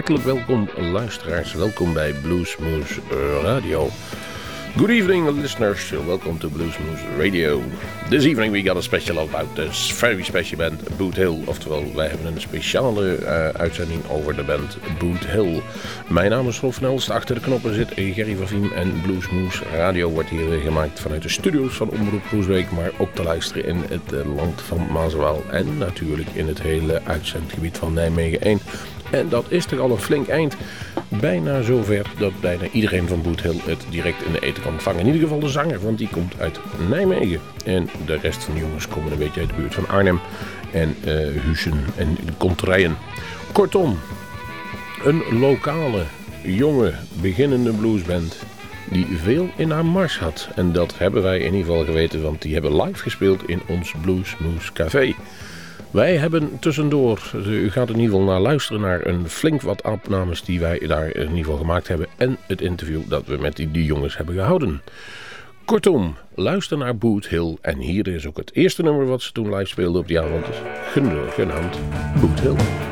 Hartelijk welkom luisteraars, welkom bij Bluesmoose Radio. Good evening listeners, welcome to Bluesmoose Radio. This evening we got a special about this very special band Boot Hill. Oftewel, wij hebben een speciale uh, uitzending over de band Boot Hill. Mijn naam is Rolf Nelst, achter de knoppen zit Gerry van Viem en Bluesmoose Radio wordt hier gemaakt vanuit de studio's van Omroep Bluesweek, maar ook te luisteren in het land van Maaswaal en natuurlijk in het hele uitzendgebied van Nijmegen 1. En dat is toch al een flink eind. Bijna zover dat bijna iedereen van Boot Hill het direct in de eten kan vangen. In ieder geval de zanger, want die komt uit Nijmegen. En de rest van de jongens komen een beetje uit de buurt van Arnhem en uh, Hussen en Kontrijen. Kortom, een lokale, jonge, beginnende bluesband die veel in haar mars had. En dat hebben wij in ieder geval geweten, want die hebben live gespeeld in ons Bluesmoose Café. Wij hebben tussendoor, u gaat in ieder geval naar luisteren naar een flink wat opnames die wij daar in ieder geval gemaakt hebben. En het interview dat we met die, die jongens hebben gehouden. Kortom, luister naar Boot Hill. En hier is ook het eerste nummer wat ze toen live speelden op die avond. Genaamd Boot Hill.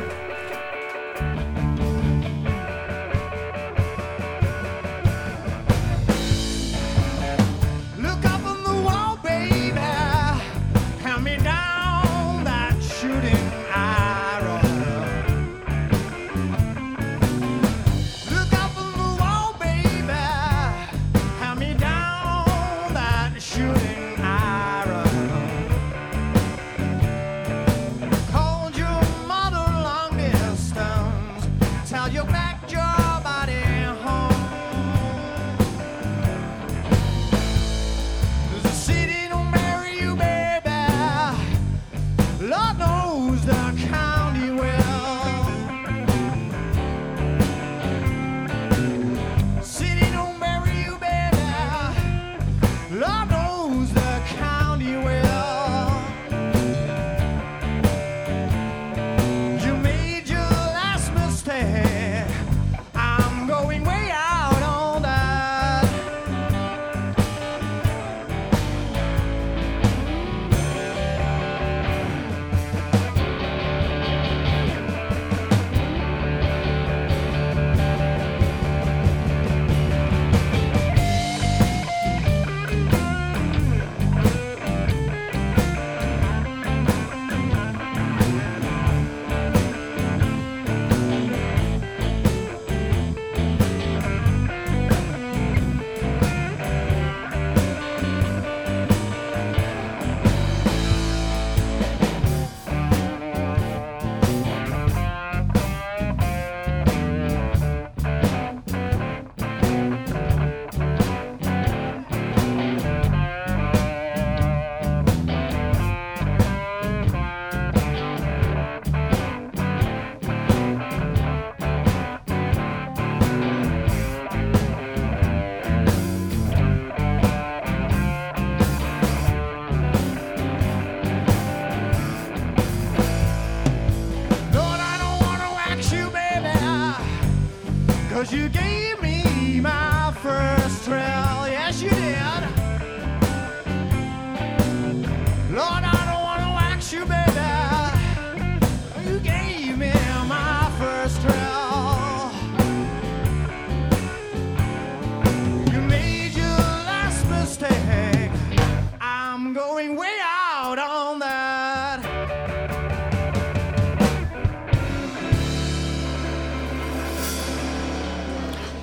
game.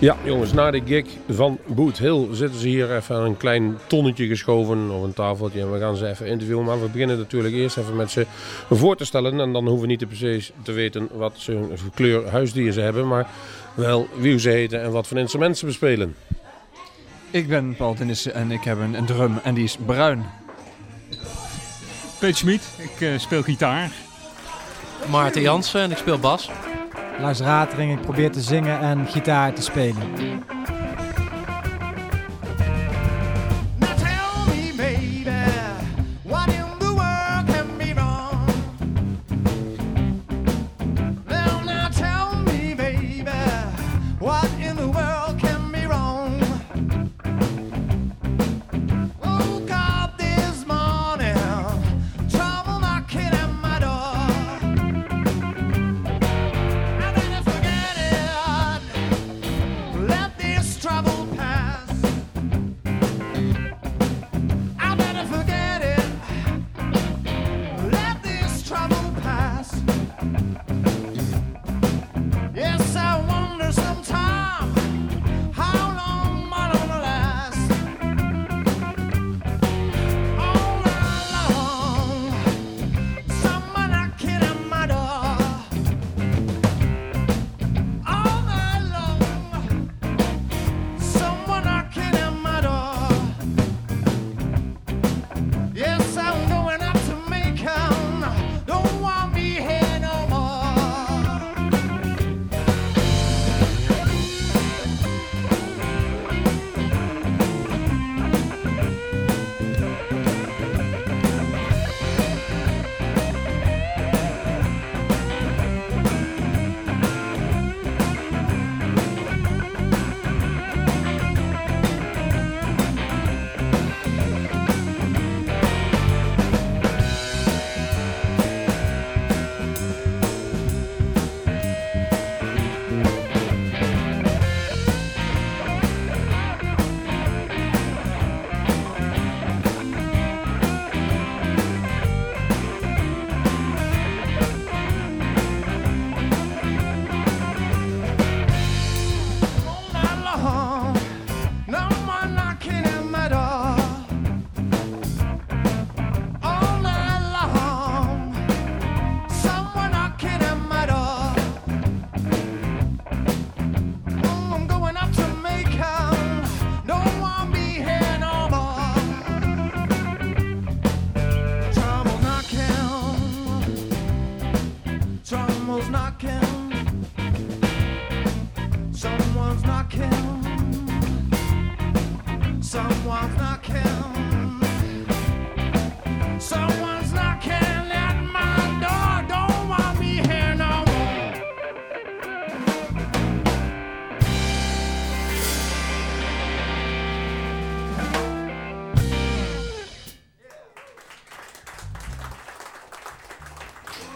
Ja, jongens, na de gig van Boot Hill zitten ze hier even een klein tonnetje geschoven op een tafeltje. En we gaan ze even interviewen. Maar we beginnen natuurlijk eerst even met ze voor te stellen. En dan hoeven we niet te precies te weten wat ze voor kleur huisdier ze hebben. Maar wel wie ze heten en wat voor instrumenten ze bespelen. Ik ben Paul Tennissen en ik heb een, een, drum en die is bruin. Peter Schmid, ik uh, speel gitaar. Maarten Jansen en ik speel bas. Lars Ratering, ik probeer te zingen en gitaar te spelen.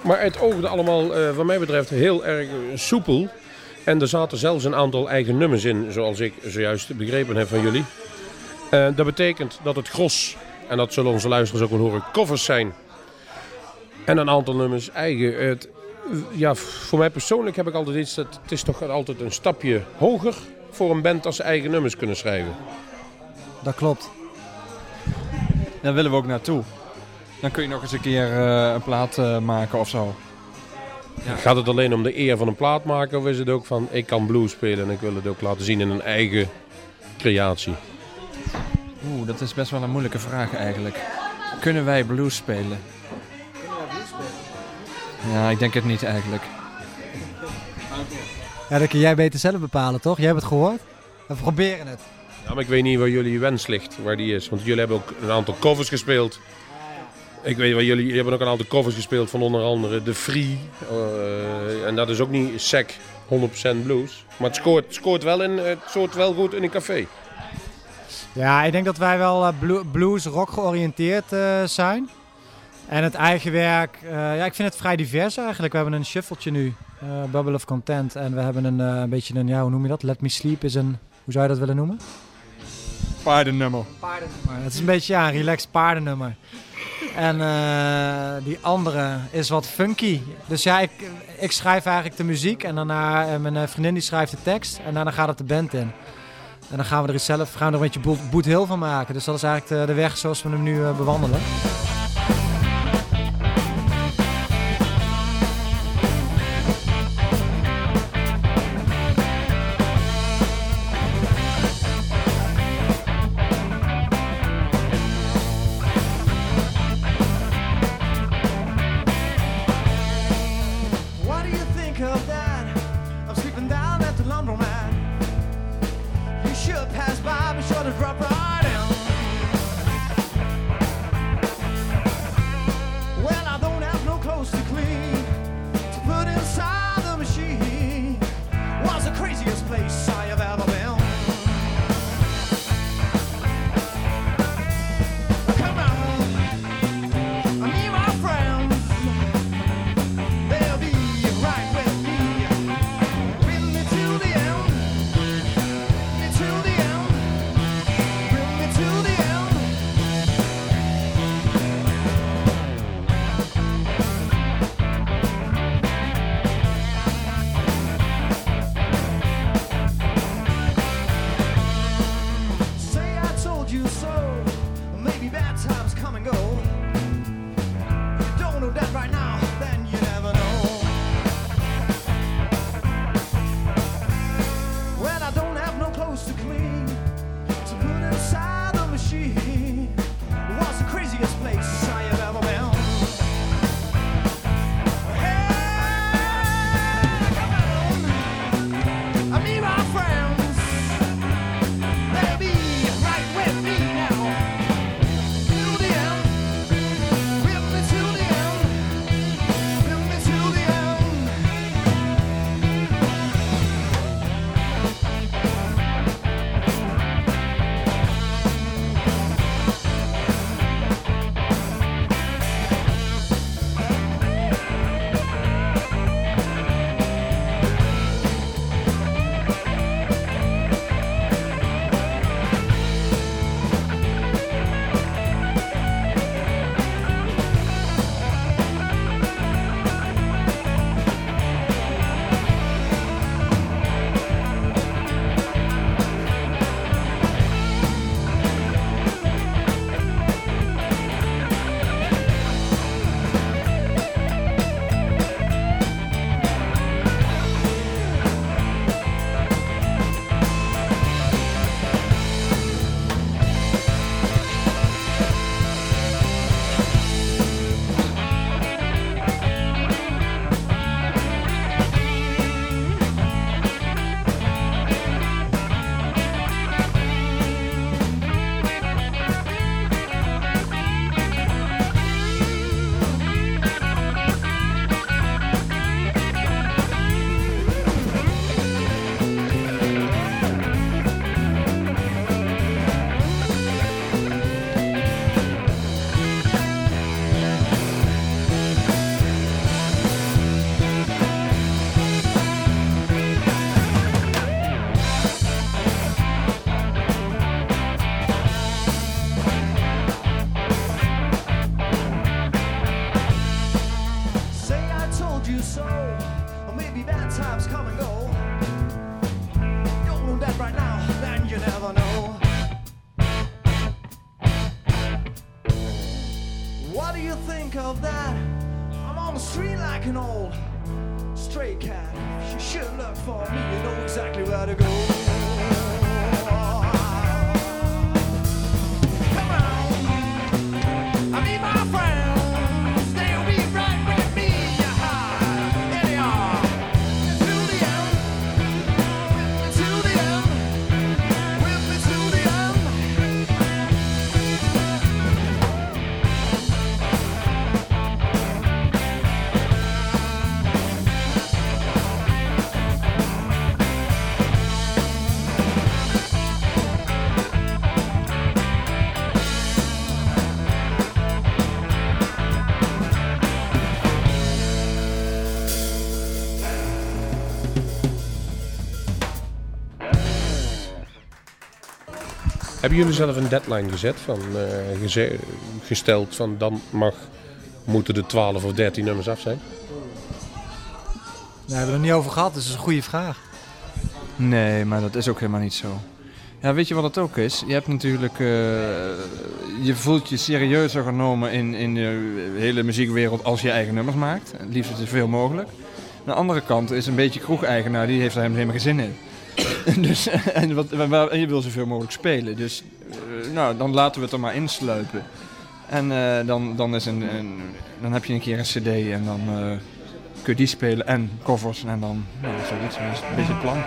Maar het oogde allemaal, uh, wat mij betreft, heel erg eh, soepel. En er zaten zelfs een aantal eigen nummers in, zoals ik zojuist begrepen heb van jullie. Uh, dat betekent dat het gros, en dat zullen onze luisteraars ook wel horen, covers zijn. En een aantal nummers eigen. Het, ja, voor mij persoonlijk heb ik altijd iets, dat het is toch altijd een stapje hoger voor een band als ze eigen nummers kunnen schrijven. Dat klopt. Daar willen we ook naartoe. Dan kun je nog eens een keer uh, een plaat uh, maken of zo. Ja. Gaat het alleen om de eer van een plaat maken of is het ook van ik kan blues spelen en ik wil het ook laten zien in een eigen creatie? Oeh, dat is best wel een moeilijke vraag eigenlijk. Kunnen wij blues spelen? Kunnen wij blues spelen? Ja, ik denk het niet eigenlijk. Ja, dat kun jij beter zelf bepalen, toch? Jij hebt het gehoord? We proberen het. Ja, maar ik weet niet waar jullie wens ligt, waar die is. Want jullie hebben ook een aantal covers gespeeld. Ik weet wel, jullie, hebben ook een aantal covers gespeeld van onder andere The Free. Uh, en dat is ook niet sec 100% blues. Maar het scoort, scoort, wel in, het scoort wel goed in een café. Ja, ik denk dat wij wel uh, blues rock georiënteerd uh, zijn. En het eigen werk, ja, ik vind het vrij divers eigenlijk. We hebben een shuffletje nu, Bubble of Content. En we hebben een, een beetje een, ja, hoe noem je dat? Let Me Sleep is een, hoe zou je dat willen noemen? Paardennummer. Paardennummer. Het is een beetje ja, een relaxed paardennummer. En uh, die andere is wat funky. Dus ja, ik, ik schrijf eigenlijk de muziek en daarna uh, mijn eh, vriendin die schrijft de tekst en daarna gaat het de band in. En dan gaan we er zelf, gaan we er een beetje boet heel van maken. Dus dat is eigenlijk de, weg zoals we hem nu bewandelen. Hebben jullie zelf een deadline gezet van, eh, geze- gesteld van dan mag, moeten de 12 of 13 nummers af zijn? Daar hebben we het er niet over gehad, dus dat is een goede vraag. Nee, maar dat is ook helemaal niet zo. Ja, weet je wat het ook is? Je hebt natuurlijk... eh, je voelt je serieuzer genomen in, in de hele muziekwereld als je eigen nummers maakt. Het liefst zoveel mogelijk. Aan de andere kant is een beetje kroegeigenaar, die heeft daar helemaal geen zin in. dus, en, wat, en je wil zoveel mogelijk spelen. Dus eh, nou, dan laten we het er maar insluipen. En eh, dan, dan, is een, een, dan heb je een keer een cd en dan eh, kun je die spelen en covers. En dan, nou, zoiets. Een beetje plan.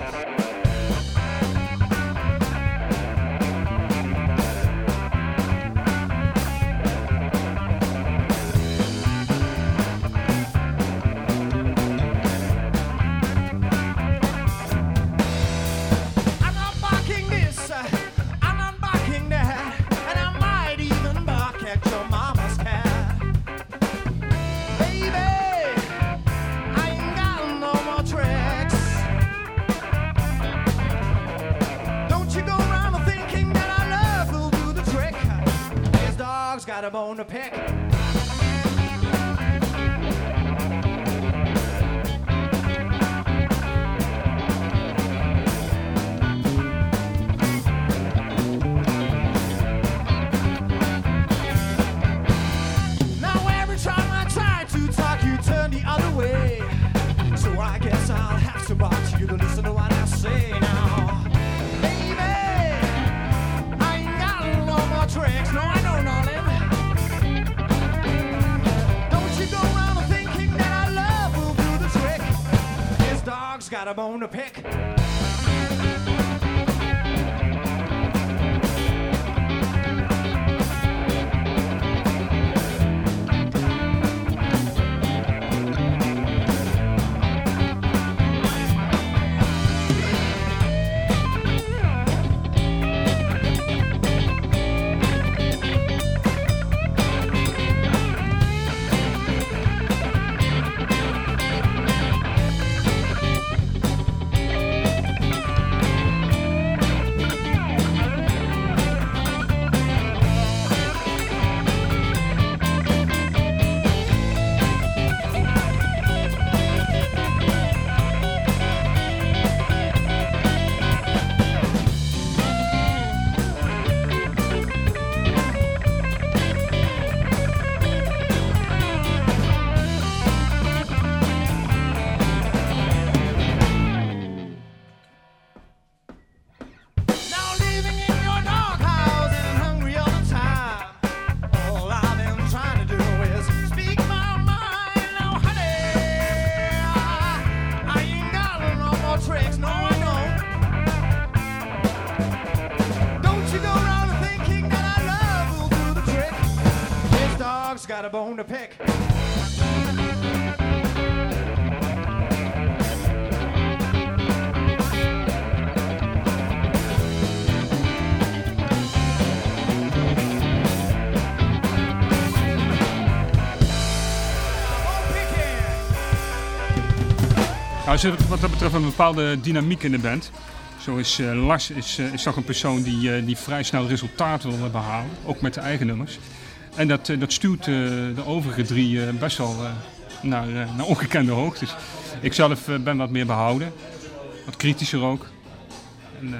Wat dat betreft een bepaalde dynamiek in de band. Zo is eh, Lars is, eh, is toch een persoon die, eh, die vrij snel resultaat wil behalen, ook met de eigen nummers. En dat, dat stuurt de overige drie best wel naar, naar ongekende hoogtes. Ik zelf ben wat meer behouden. Wat kritischer ook. En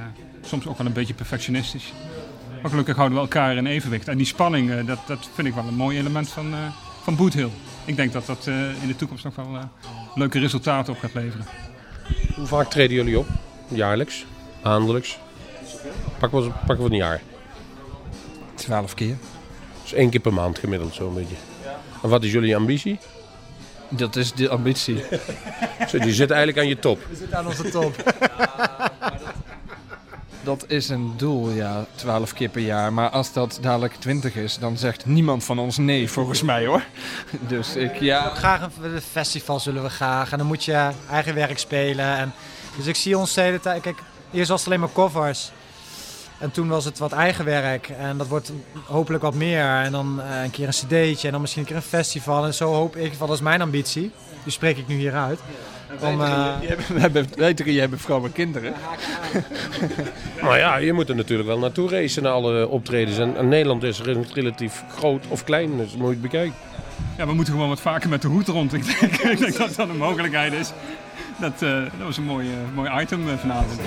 soms ook wel een beetje perfectionistisch. Maar gelukkig houden we elkaar in evenwicht. En die spanning, dat, dat vind ik wel een mooi element van, van Boothill. Ik denk dat dat eh, in de toekomst nog wel eh, leuke resultaten op gaat leveren. Hoe vaak treden jullie op? Jaarlijks? Maandelijks? Pakken we, pakken we een jaar. Twaalf keer. Dus één keer per maand gemiddeld zo'n beetje. En wat is jullie ambitie? Dat is de ambitie. Zo, Die zit eigenlijk aan je top. We zitten aan onze top. Dat is een doel, ja, 12 keer per jaar. Maar als dat dadelijk 20 is, dan zegt niemand van ons nee, volgens mij hoor. Dus ik, ja. graag een festival zullen we graag. En dan moet je eigen werk spelen. En, dus ik zie ons de tijd. Kijk, eerst was het alleen maar covers. En toen was het wat eigen werk. En dat wordt hopelijk wat meer. En dan eh, een keer een cd'tje. En dan misschien een keer een festival. En zo hoop ik, dat is mijn ambitie. Die spreek ik nu hier uit. Om, eh, We hebben, wij drie hebben vrouwen en kinderen. Maar ja, je moet er natuurlijk wel naartoe racen naar alle optredens. En, en Nederland is re- relatief groot of klein, dus dat moet je het bekijken. Ja, we moeten gewoon wat vaker met de hoed rond. Ik denk, ik denk dat dat een mogelijkheid is. Dat, eh, dat was een mooi, mooi item vanavond.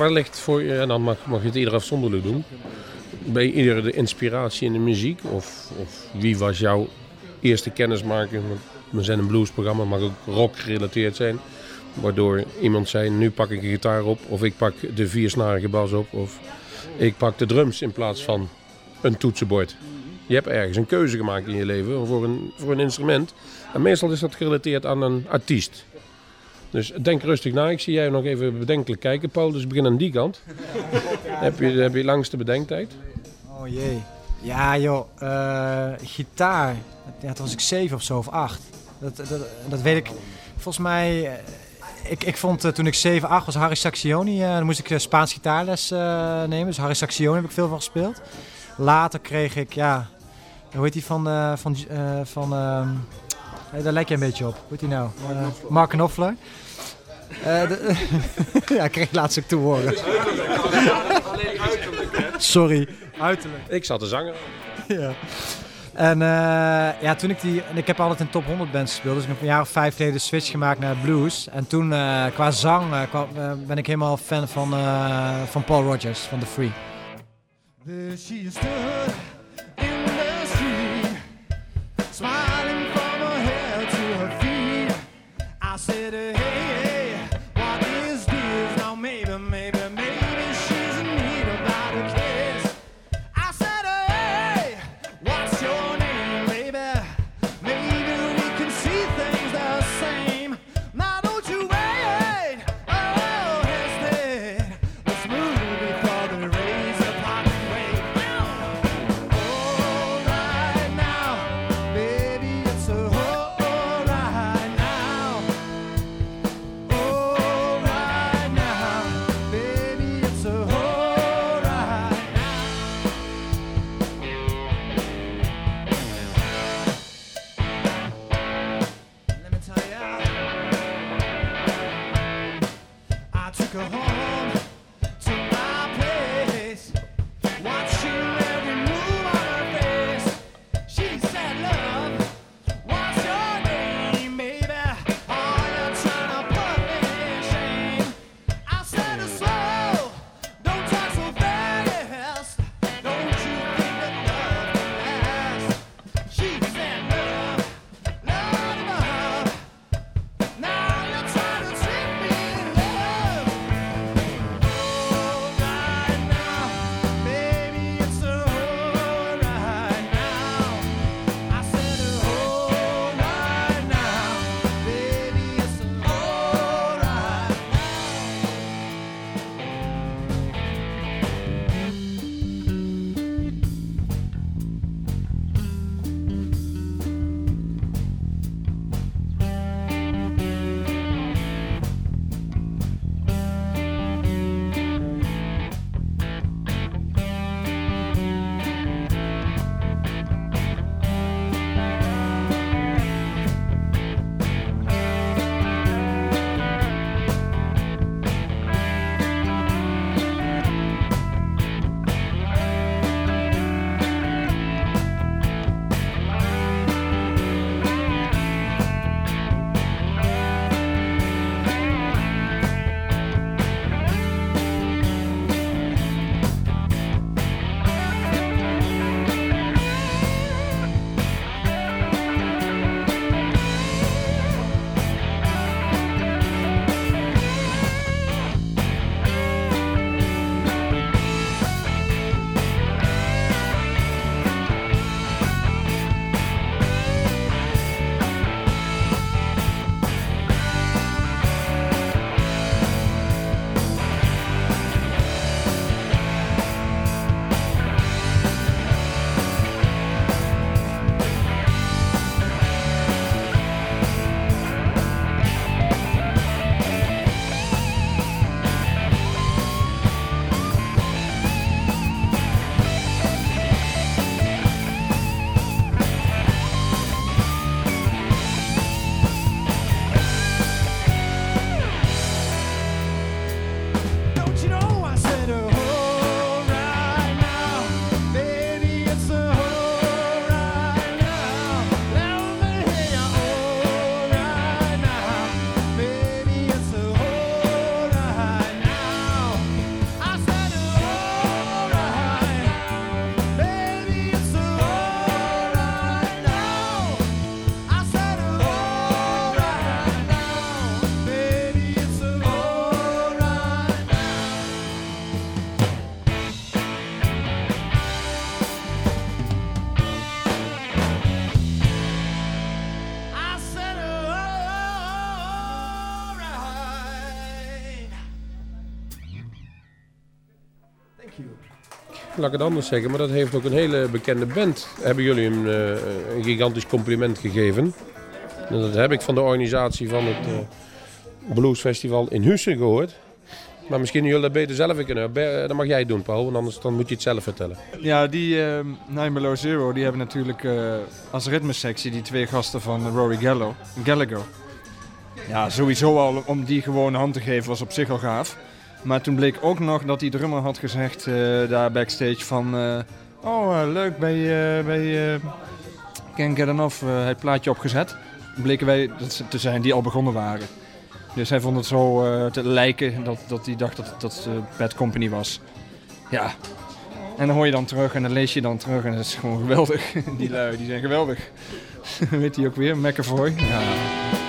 Waar ligt voor je, en dan mag, mag je het ieder afzonderlijk doen, bij ieder de inspiratie in de muziek? Of, of wie was jouw eerste kennismaking? We zijn een bluesprogramma, mag ook rock gerelateerd zijn. Waardoor iemand zei, nu pak ik een gitaar op, of ik pak de viersnarige bas op, of ik pak de drums in plaats van een toetsenbord. Je hebt ergens een keuze gemaakt in je leven voor een, voor een instrument. En meestal is dat gerelateerd aan een artiest. Dus denk rustig na. Ik zie jij nog even bedenkelijk kijken, Paul. Dus begin aan die kant. heb, je, heb je langste bedenktijd? Oh jee. Ja joh, eh, gitaar. Ja, toen was ik zeven of zo, of acht. Dat, dat, dat weet ik. Volgens mij, eh, ik, ik vond eh, toen ik 7, 8 was Harry Saxioni. dan moest ik Spaans gitaarles nemen. Dus Harry Saxioni heb ik veel van gespeeld. Later kreeg ik, ja, hoe heet die van, van, van eh, daar lijk je een beetje op. Hoe heet die nou? Eh, Mark Knopfler. Eh, de- ja, ik kreeg laatst ook te horen. Sorry, uiterlijk. Ik zat te zangen. Ja. En eh, ja, toen ik die. En ik heb altijd in top 100 bands gespeeld. Dus ik heb een jaar of vijf geleden de switch gemaakt naar blues. En toen eh, qua zang ben ik helemaal fan van, eh, van Paul Rogers van The Free. Laat het anders zeggen, maar dat heeft ook een hele bekende band. Hebben jullie een, eh, een gigantisch compliment gegeven. En dat heb ik van de organisatie van het eh, Bluesfestival in Hussen gehoord. Maar misschien jullie dat beter zelf kunnen. Be- Dat mag jij doen, Paul, want anders dan moet je het zelf vertellen. Ja, die eh Nine Below Zero, die hebben natuurlijk eh, als ritmesectie die twee gasten van Rory Gallo, Gallagher. Ja, sowieso al om die gewoon hand te geven was op zich al gaaf. Maar toen bleek ook nog dat die drummer had gezegd eh, daar backstage van... eh, oh, eh, leuk, bij, bij Can't Get Enough het plaatje opgezet. Bleken wij te zijn die al begonnen waren. Dus hij vond het zo te lijken dat, dat hij dacht dat het dat, Bad Company was. Ja, en dan hoor je dan terug en dan lees je dan terug en dat is gewoon geweldig. Die lui, die zijn geweldig. Weet hij ook weer, McAvoy. Ja.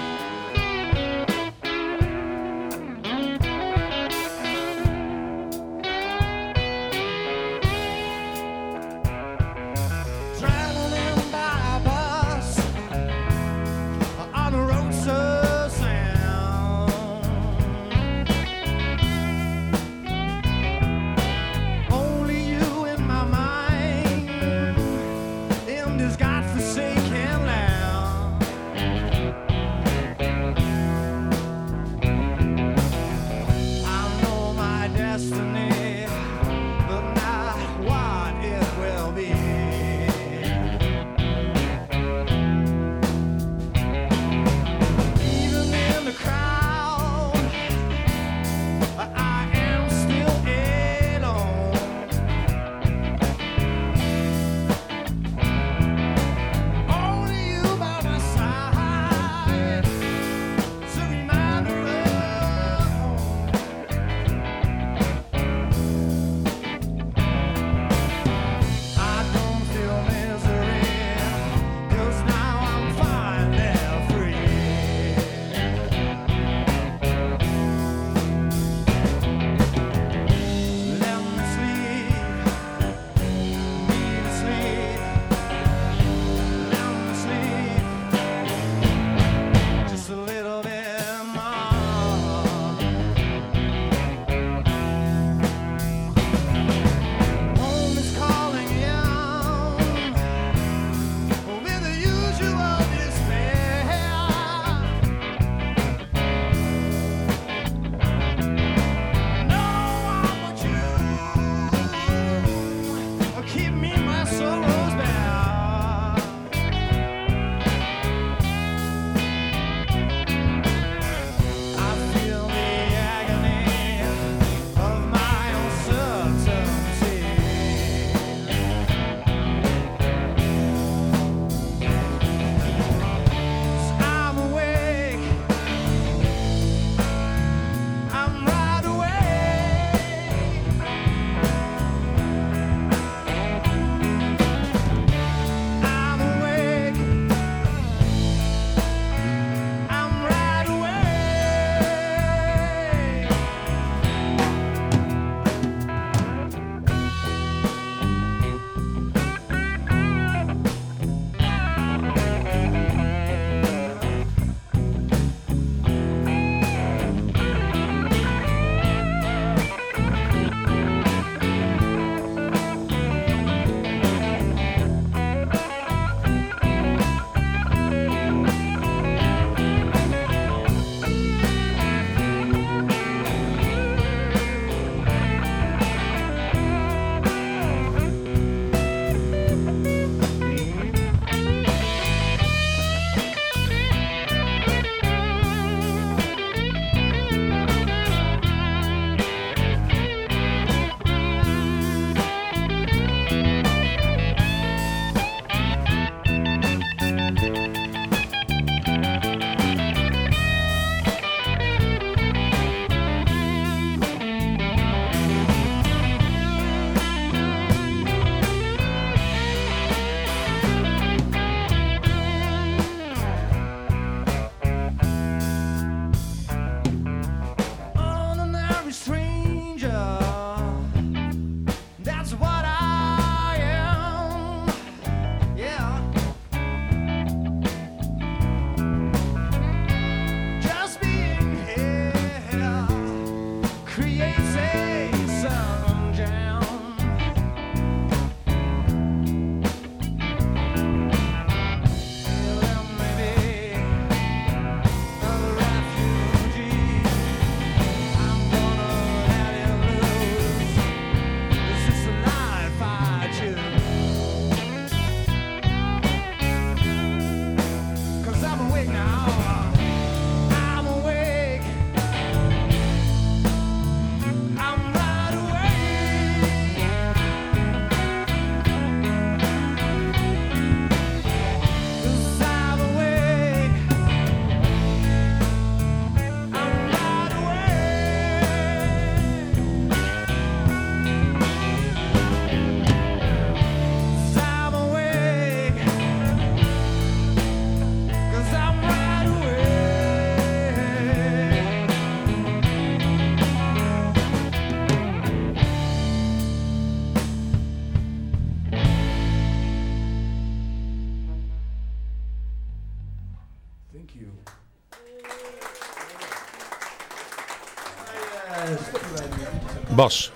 Bas,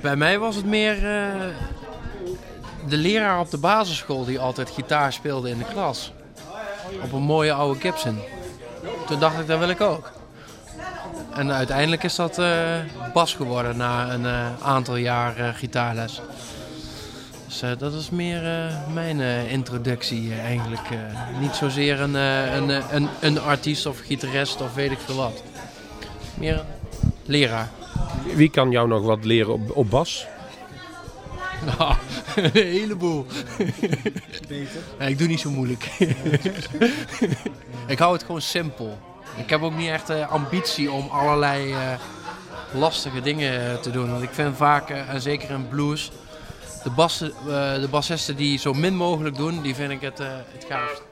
Bij mij was het meer eh, de leraar op de basisschool die altijd gitaar speelde in de klas. Op een mooie oude Gibson. Toen dacht ik, dat wil ik ook. En uiteindelijk is dat eh, Bas geworden na een eh, aantal jaar gitaarles. Dus dat is meer mijn introductie eigenlijk. niet zozeer een, een, een, een artiest of gitarist of weet ik veel wat. Meer een leraar. Wie kan jou nog wat leren op, op bas? Nou, een heleboel. Beter? ik doe niet zo moeilijk. ik hou het gewoon simpel. Ik heb ook niet echt de ambitie om allerlei eh, lastige dingen eh, te doen. Want ik vind vaak, eh, en zeker in blues, de, bassen, eh, de bassisten die zo min mogelijk doen, die vind ik het, eh het gaafst.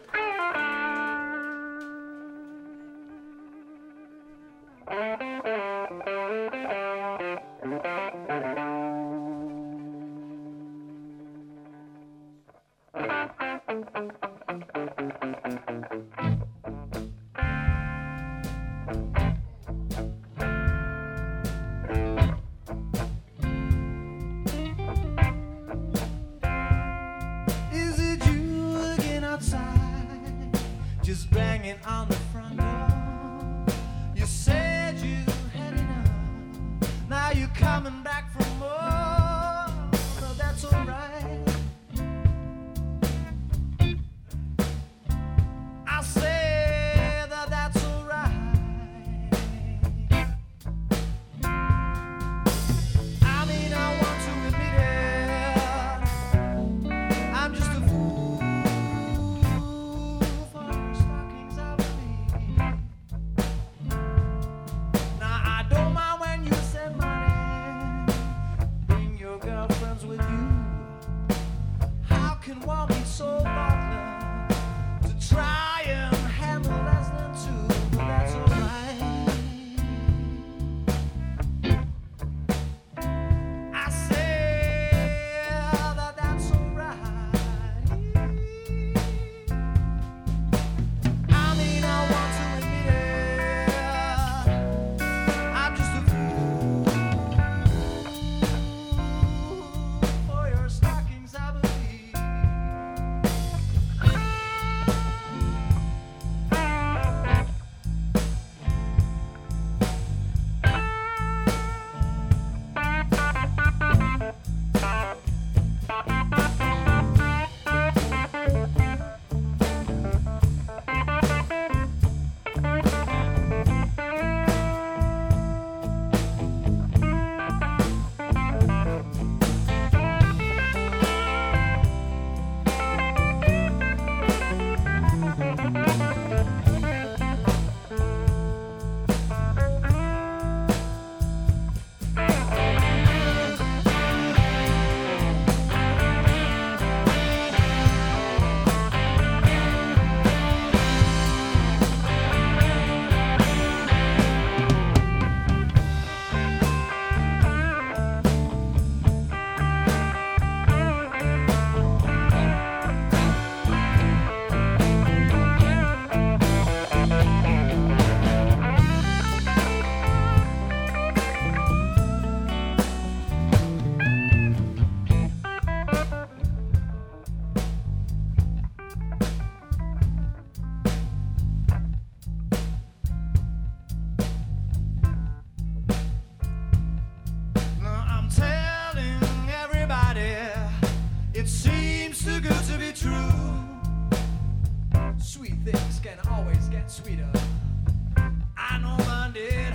Seems too good to be true. Sweet things can always get sweeter. I know mine did.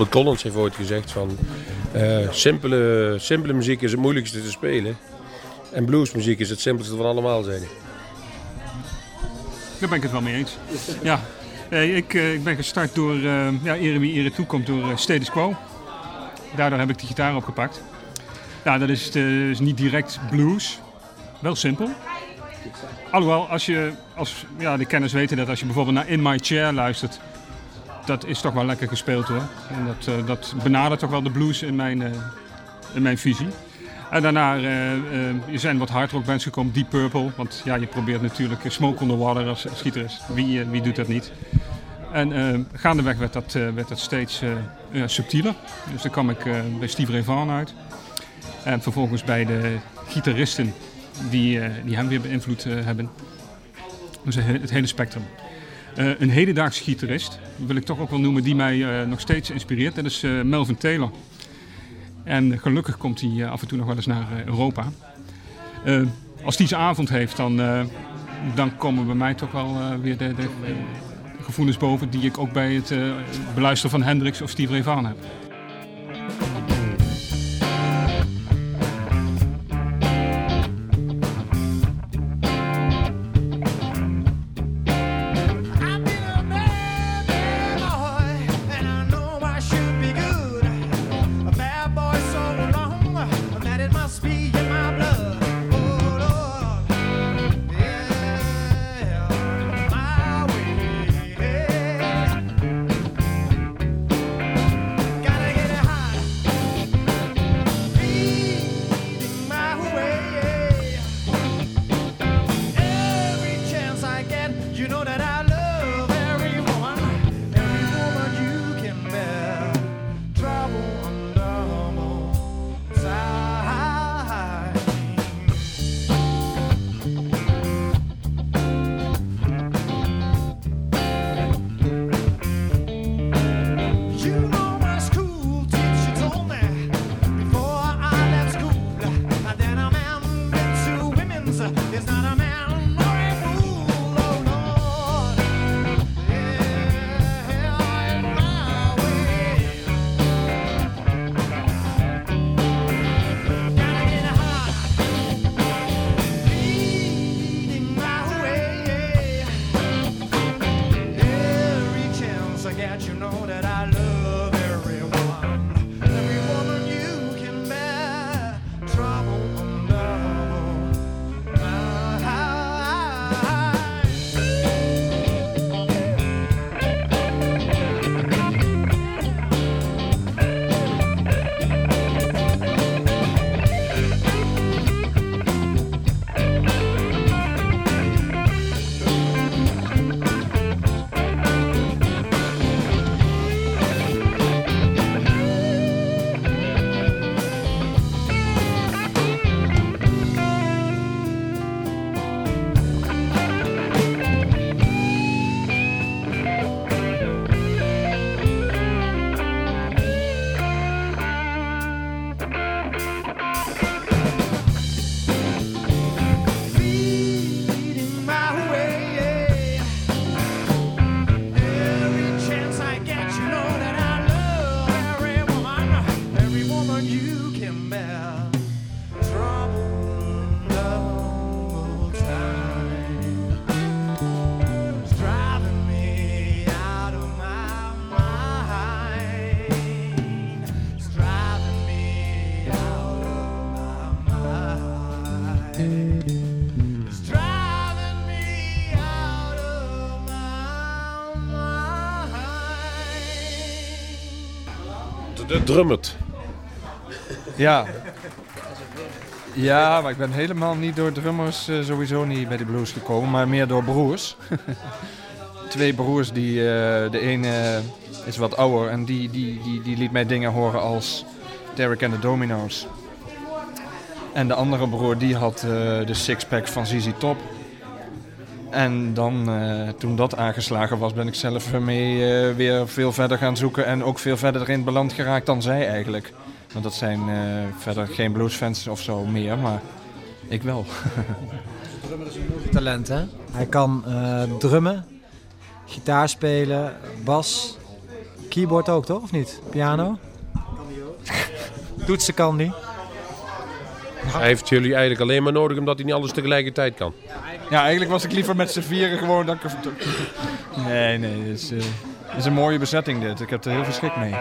Albert Collins heeft ooit gezegd van... eh, simpele, simpele muziek is het moeilijkste te spelen. En bluesmuziek is het simpelste van allemaal, zei. Daar ben ik het wel mee eens. Ja, eh, ik, eh, ik ben gestart door, ja, ere wie toekomt, door Status Quo. Daardoor heb ik de gitaar opgepakt. Ja, dat is, is niet direct blues. Wel simpel. Alhoewel, als je, als, ja, de kenners weten dat als je bijvoorbeeld naar In My Chair luistert, dat is toch wel lekker gespeeld hoor. En dat, eh, dat benadert toch wel de blues in mijn, eh, in mijn visie. En daarna eh, er zijn wat hardrock bands gekomen, Deep Purple. Want ja, je probeert natuurlijk Smoke on the Water als gitarist. Wie, wie doet dat niet? En gaandeweg werd dat, werd dat steeds subtieler. Dus dan kwam ik bij Steve Ray Vaughan uit. En vervolgens bij de gitaristen die, die hem weer beïnvloed hebben. Dus het he- het hele spectrum. Eh, een hedendaagse gitarist, wil ik toch ook wel noemen, die mij eh, nog steeds inspireert. Dat is eh, Melvin Taylor. En gelukkig komt hij af en toe nog wel eens naar Europa. Als hij zijn avond heeft, dan, dan komen bij mij toch wel weer de, de gevoelens boven die ik ook bij het beluisteren van Hendrix of Steve Ray Vaughan heb. that you know that I De drummert. Ja. Ja, maar ik ben helemaal niet door drummers eh, sowieso niet bij de blues gekomen, maar meer door broers. Twee broers, die, eh, de ene is wat ouder en die, die, die, die liet mij dingen horen als Derek and the Dominoes. En de andere broer die had eh, de sixpack van ZZ Top. En dan, eh, toen dat aangeslagen was, ben ik zelf ermee eh, weer veel verder gaan zoeken. En ook veel verder erin beland geraakt dan zij eigenlijk. Want dat zijn eh, verder geen bluesfans of zo meer, maar ik wel. Talent, hè? Hij kan eh, drummen, gitaar spelen, bas, keyboard ook, toch? Of niet? Piano? Toetsen kan die. Hij heeft jullie eigenlijk alleen maar nodig omdat hij niet alles tegelijkertijd kan. Ja, eigenlijk was ik liever met z'n vieren gewoon. Dat ik... Nee, nee, het is, eh, is een mooie bezetting dit. Ik heb er heel veel schik mee.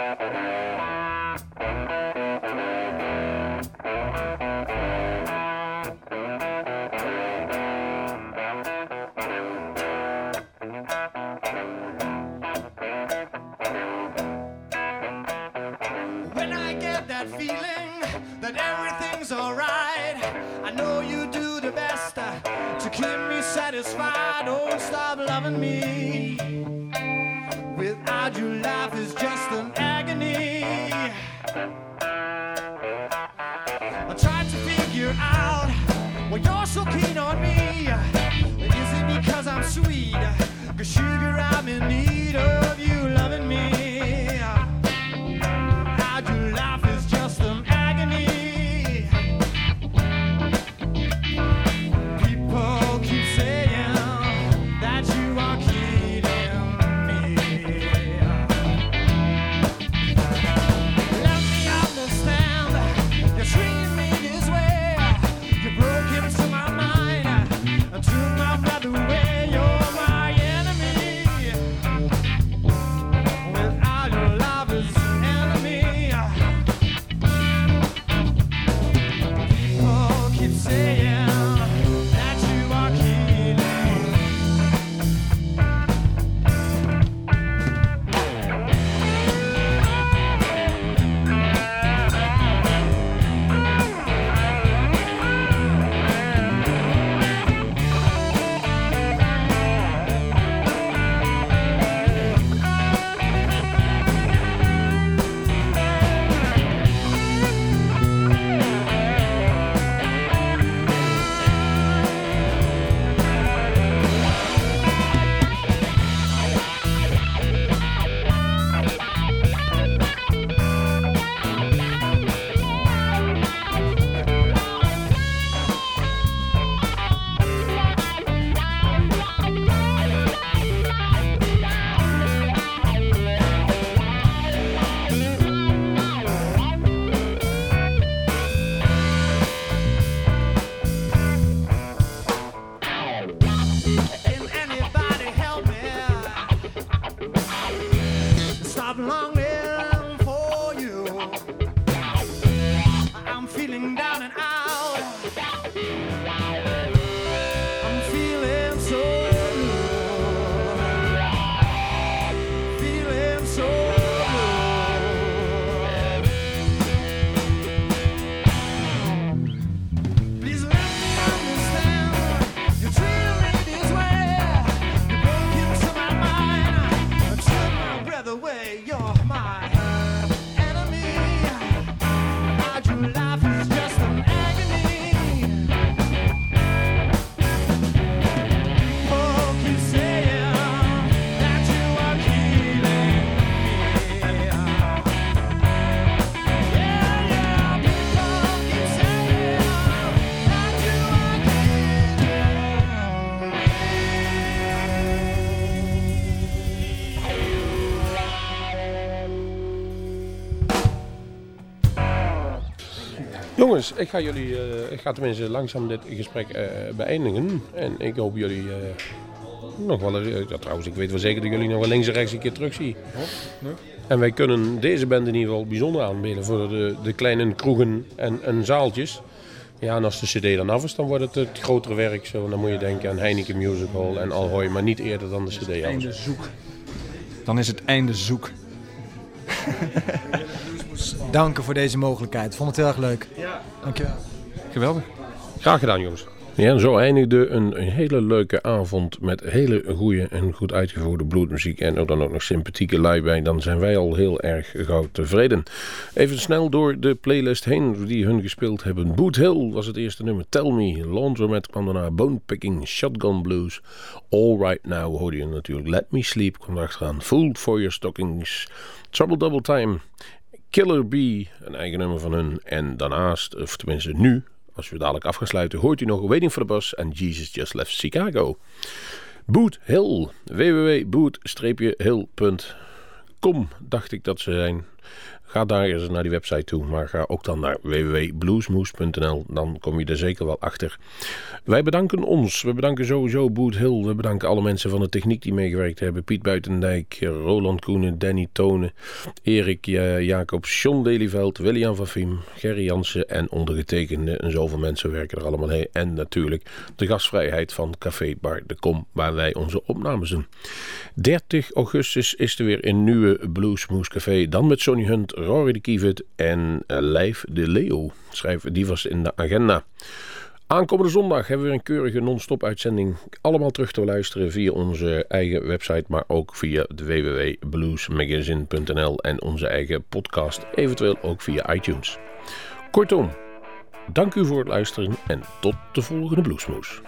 Jongens, ik ga jullie, eh, ik ga tenminste langzaam dit gesprek eh, beëindigen. En ik hoop jullie eh, nog wel, eens- ja, trouwens ik weet wel zeker dat jullie nog wel links en rechts een keer terug zien. En wij kunnen deze band in ieder geval bijzonder aanbieden voor de, de kleine kroegen en, en zaaltjes. Ja, en als de cd dan af is, dan wordt het het grotere werk. Zo, dan moet je denken aan Heineken Musical en Alhoy, maar niet eerder dan de cd af is. Einde zoek. Dan is het einde zoek. danken voor deze mogelijkheid. Vond het heel erg leuk. Ja. Dankjewel. Geweldig. Graag gedaan, jongens. Ja, en zo eindigde een, een hele leuke avond met hele goede en goed uitgevoerde bloedmuziek. En er dan ook nog sympathieke lui bij. Dan zijn wij al heel erg gauw tevreden. Even snel door de playlist heen die hun gespeeld hebben. Boot Hill was het eerste nummer. Tell Me. Laundromat kwam daarna. Bone Picking. Shotgun Blues. All Right Now hoorde je natuurlijk. Let Me Sleep kwam erachteraan. Food for Your Stockings. Trouble Double Time. Killer Bee, een eigen nummer van hun. En daarnaast, of tenminste nu, als we dadelijk af gaan sluiten, hoort u nog Waiting for the Bus en Jesus Just Left Chicago. Boot Hill, www.boot-hill.com dacht ik dat ze zijn. Ga daar eens naar die website toe, maar ga ook dan naar www.bluesmoes.nl. Dan kom je er zeker wel achter. Wij bedanken ons. We bedanken sowieso Boot Hill. We bedanken alle mensen van de techniek die meegewerkt hebben. Piet Buitendijk, Roland Koenen, Danny Tonen, Erik uh, Jacobs, John Delyveld, William van Viem, Gerry Jansen en ondergetekende. En zoveel mensen werken er allemaal heen. En natuurlijk de gastvrijheid van Café Bar de Kom, waar wij onze opnames doen. 30 augustus is er weer een nieuwe Bluesmoes Café. Dan met Sonny Hunt, Rory de Kievit en uh, Lijf de Leo. Schrijf, die was in de agenda. Aankomende zondag hebben we weer een keurige non-stop uitzending. Allemaal terug te luisteren via onze eigen website, maar ook via www.bluesmagazine.nl en onze eigen podcast, eventueel ook via iTunes. Kortom, dank u voor het luisteren en tot de volgende Bluesmoes.